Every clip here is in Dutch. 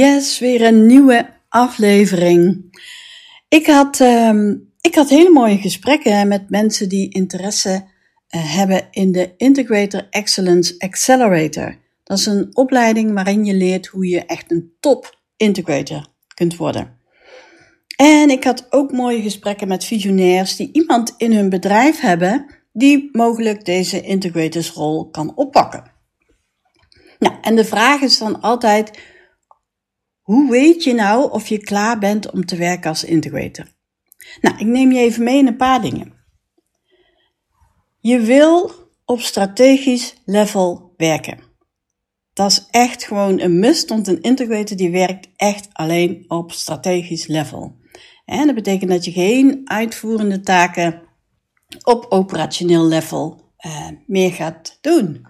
Yes, weer een nieuwe aflevering. Ik had, ehm, ik had hele mooie gesprekken met mensen die interesse uh, hebben in de Integrator Excellence Accelerator. Dat is een opleiding waarin je leert hoe je echt een top integrator kunt worden. En ik had ook mooie gesprekken met visionairs die iemand in hun bedrijf hebben die mogelijk deze integratorsrol kan oppakken. Nou, en de vraag is dan altijd: hoe weet je nou of je klaar bent om te werken als integrator? Nou, ik neem je even mee in een paar dingen. Je wil op strategisch level werken. Dat is echt gewoon een must, want een integrator die werkt echt alleen op strategisch level. En dat betekent dat je geen uitvoerende taken op operationeel level uh, meer gaat doen.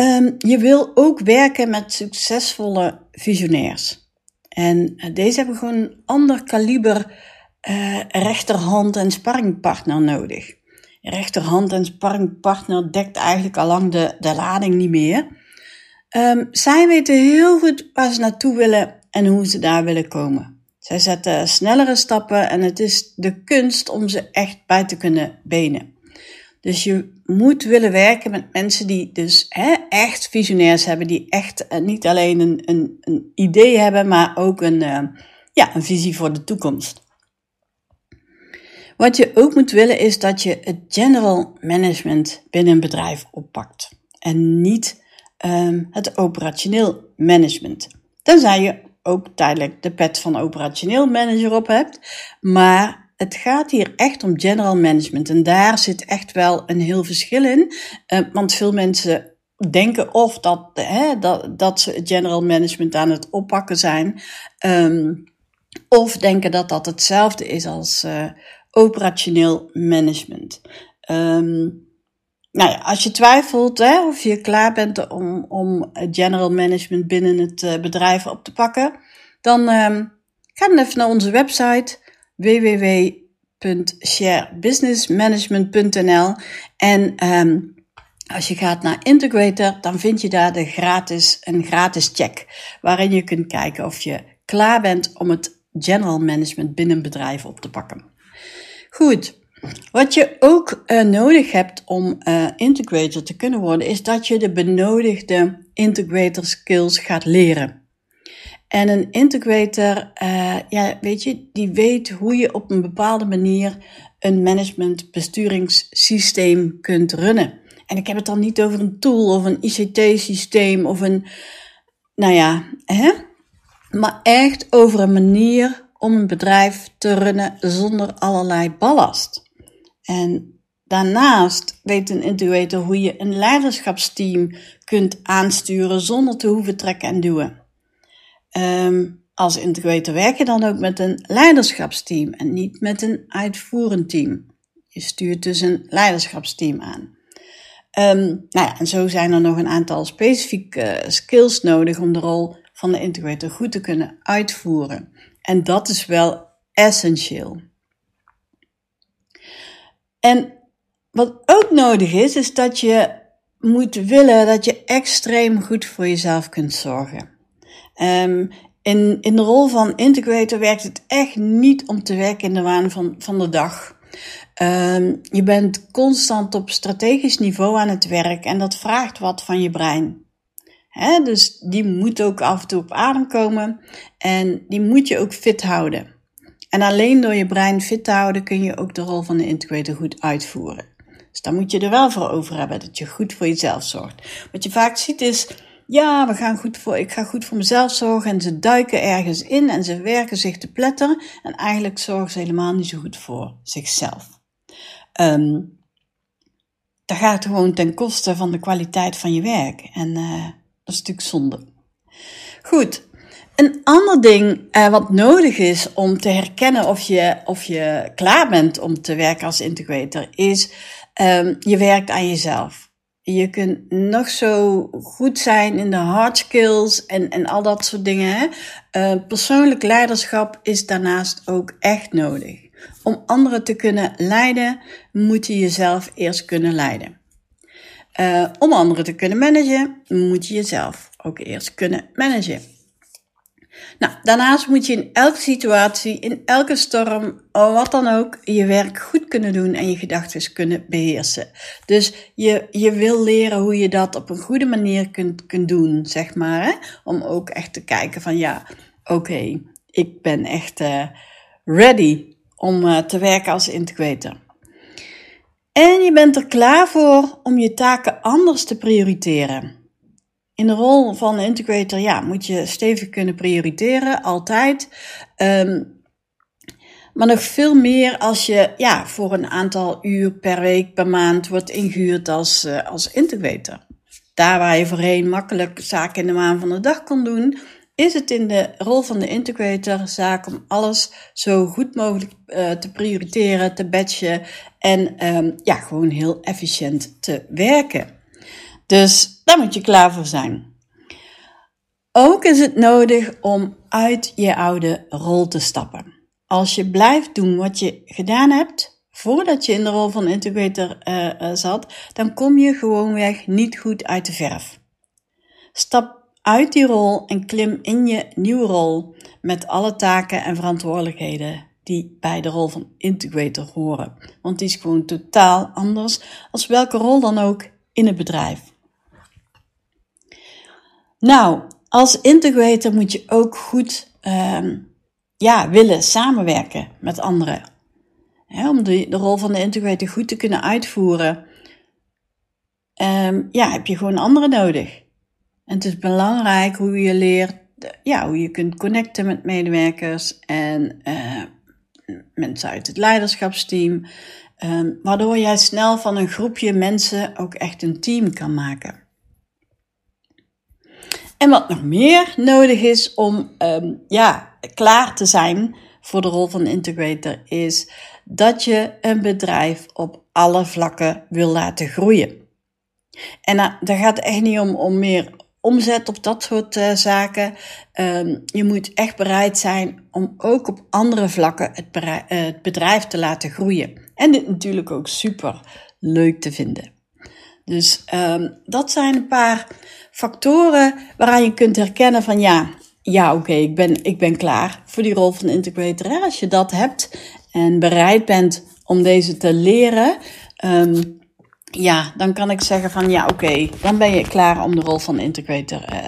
Um, je wil ook werken met succesvolle visionairs. En uh, deze hebben gewoon een ander kaliber uh, rechterhand en sparringpartner nodig. Rechterhand en sparringpartner dekt eigenlijk al lang de, de lading niet meer. Um, zij weten heel goed waar ze naartoe willen en hoe ze daar willen komen. Zij zetten snellere stappen en het is de kunst om ze echt bij te kunnen benen. Dus je moet willen werken met mensen die dus hè, echt visionairs hebben, die echt uh, niet alleen een, een, een, idee hebben, maar ook een, uh, ja, een visie voor de toekomst. Wat je ook moet willen is dat je het general management binnen een bedrijf oppakt en niet um, het operationeel management. Tenzij je ook tijdelijk de pet van operationeel manager op hebt, maar het gaat hier echt om general management. En daar zit echt wel een heel verschil in. Uh, want veel mensen denken of dat, hè, dat, dat ze general management aan het oppakken zijn. Um, of denken dat dat hetzelfde is als uh, operationeel management. Um, nou ja, als je twijfelt hè, of je klaar bent om, om general management binnen het uh, bedrijf op te pakken, dan um, ga dan even naar onze website www.sharebusinessmanagement.nl en um, als je gaat naar Integrator, dan vind je daar de gratis, een gratis check, waarin je kunt kijken of je klaar bent om het general management binnen een bedrijf op te pakken. Goed, wat je ook uh, nodig hebt om uh, integrator te kunnen worden, is dat je de benodigde integrator skills gaat leren. En een integrator, uh, ja, weet je, die weet hoe je op een bepaalde manier een management besturingssysteem kunt runnen. En ik heb het dan niet over een tool of een ICT-systeem of een, nou ja, hè? maar echt over een manier om een bedrijf te runnen zonder allerlei ballast. En daarnaast weet een integrator hoe je een leiderschapsteam kunt aansturen zonder te hoeven trekken en duwen. Um, als integrator werk je dan ook met een leiderschapsteam en niet met een uitvoerend team. Je stuurt dus een leiderschapsteam aan. Um, nou ja, en zo zijn er nog een aantal specifieke skills nodig om de rol van de integrator goed te kunnen uitvoeren. En dat is wel essentieel. En wat ook nodig is, is dat je moet willen dat je extreem goed voor jezelf kunt zorgen. Um, in, in de rol van integrator werkt het echt niet om te werken in de waan van, van de dag. Um, je bent constant op strategisch niveau aan het werk en dat vraagt wat van je brein. Dus die moet ook af en toe op adem komen en die moet je ook fit houden. En alleen door je brein fit te houden kun je ook de rol van de integrator goed uitvoeren. Dus daar moet je er wel voor over hebben, dat je goed voor jezelf zorgt. Wat je vaak ziet is, ja, we gaan goed voor, ik ga goed voor mezelf zorgen en ze duiken ergens in en ze werken zich te pletteren en eigenlijk zorgen ze helemaal niet zo goed voor zichzelf. Um, dat gaat gewoon ten koste van de kwaliteit van je werk. En uh, Dat is natuurlijk zonde. Goed. Een ander ding uh, wat nodig is om te herkennen of je, of je klaar bent om te werken als integrator, is um, je werkt aan jezelf. Je kunt nog zo goed zijn in de hard skills en, en al dat soort dingen. Hè? Uh, persoonlijk leiderschap is daarnaast ook echt nodig. Om anderen te kunnen leiden, moet je jezelf eerst kunnen leiden. Uh, om anderen te kunnen managen, moet je jezelf ook eerst kunnen managen. Nou, daarnaast moet je in elke situatie, in elke storm, wat dan ook, je werk goed kunnen doen en je gedachten kunnen beheersen. Dus je, je wil leren hoe je dat op een goede manier kunt, kunt doen, zeg maar. Hè? Om ook echt te kijken van ja, oké, ik ben echt uh, ready om uh, te werken als integrator. En je bent er klaar voor om je taken anders te prioriteren. In de rol van integrator ja, moet je stevig kunnen prioriteren, altijd. Um, maar nog veel meer als je ja, voor een aantal uur per week, per maand wordt ingehuurd als, uh, als integrator. Daar waar je voorheen makkelijk zaken in de maan van de dag kon doen, is het in de rol van de integrator zaak om alles zo goed mogelijk uh, te prioriteren, te batchen en um, ja, gewoon heel efficiënt te werken. Dus daar moet je klaar voor zijn. Ook is het nodig om uit je oude rol te stappen. Als je blijft doen wat je gedaan hebt voordat je in de rol van integrator uh, uh, zat, dan kom je gewoonweg niet goed uit de verf. Stap uit die rol en klim in je nieuwe rol met alle taken en verantwoordelijkheden die bij de rol van integrator horen. Want die is gewoon totaal anders als welke rol dan ook in het bedrijf. Nou, als integrator moet je ook goed um, ja, willen samenwerken met anderen. om de, de, rol van de integrator goed te kunnen uitvoeren, um, ja, heb je gewoon anderen nodig. En het is belangrijk hoe je leert, ja, hoe je kunt connecten met medewerkers en uh, mensen uit het leiderschapsteam. Waardoor jij snel van een groepje mensen ook echt een team kan maken. En wat nog meer nodig is om um, ja, klaar te zijn voor de rol van integrator, is dat je een bedrijf op alle vlakken wil laten groeien. En uh, daar gaat het echt niet om, om meer omzet op dat soort uh, zaken. Um, je moet echt bereid zijn om ook op andere vlakken het, uh, het bedrijf te laten groeien. En dit natuurlijk ook super leuk te vinden. Dus um, dat zijn een paar factoren waaraan je kunt herkennen van ja, ja oké, ik, ben, ik ben klaar voor die rol van integrator. Als je dat hebt en bereid bent om deze te leren, um, ja, dan kan ik zeggen van ja, oké, dan ben je klaar om de rol van integrator uh,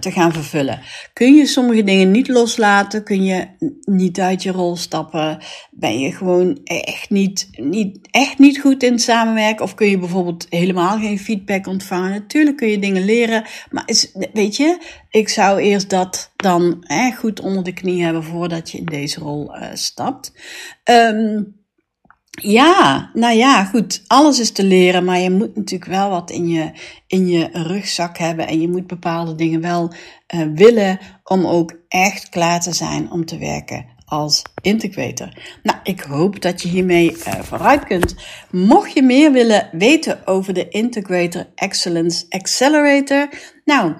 te gaan vervullen. Kun je sommige dingen niet loslaten? Kun je niet uit je rol stappen? Ben je gewoon echt niet, niet, echt niet goed in het samenwerken? Of kun je bijvoorbeeld helemaal geen feedback ontvangen? Natuurlijk kun je dingen leren, maar is, weet je, ik zou eerst dat dan hè, goed onder de knie hebben voordat je in deze rol uh, stapt. Um, ja, nou ja, goed. Alles is te leren, maar je moet natuurlijk wel wat in je, in je rugzak hebben. En je moet bepaalde dingen wel uh, willen om ook echt klaar te zijn om te werken als integrator. Nou, ik hoop dat je hiermee uh, vooruit kunt. Mocht je meer willen weten over de Integrator Excellence Accelerator, nou,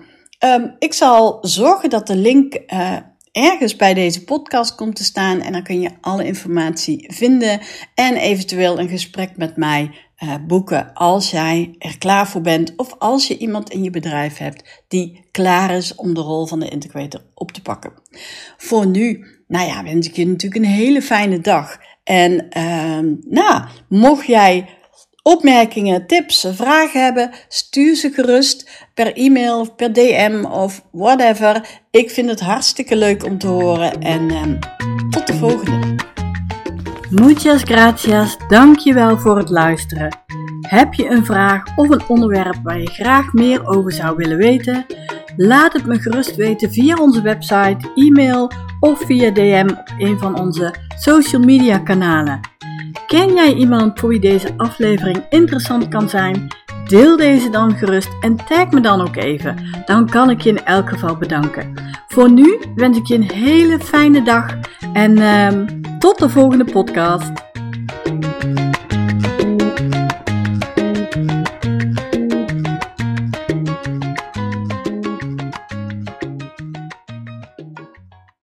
um, ik zal zorgen dat de link uh, ergens bij deze podcast komt te staan en dan kun je alle informatie vinden en eventueel een gesprek met mij uh, boeken als jij er klaar voor bent of als je iemand in je bedrijf hebt die klaar is om de rol van de integrator op te pakken. Voor nu, nou ja, wens ik je natuurlijk een hele fijne dag. En uh, nou, mocht jij opmerkingen, tips, vragen hebben, stuur ze gerust per e-mail of per DM of whatever. Ik vind het hartstikke leuk om te horen en um, tot de volgende. Muchas gracias, dankjewel voor het luisteren. Heb je een vraag of een onderwerp waar je graag meer over zou willen weten? Laat het me gerust weten via onze website, e-mail of via DM op een van onze social media kanalen. Ken jij iemand voor wie deze aflevering interessant kan zijn? Deel deze dan gerust en tag me dan ook even. Dan kan ik je in elk geval bedanken. Voor nu wens ik je een hele fijne dag en uh, tot de volgende podcast.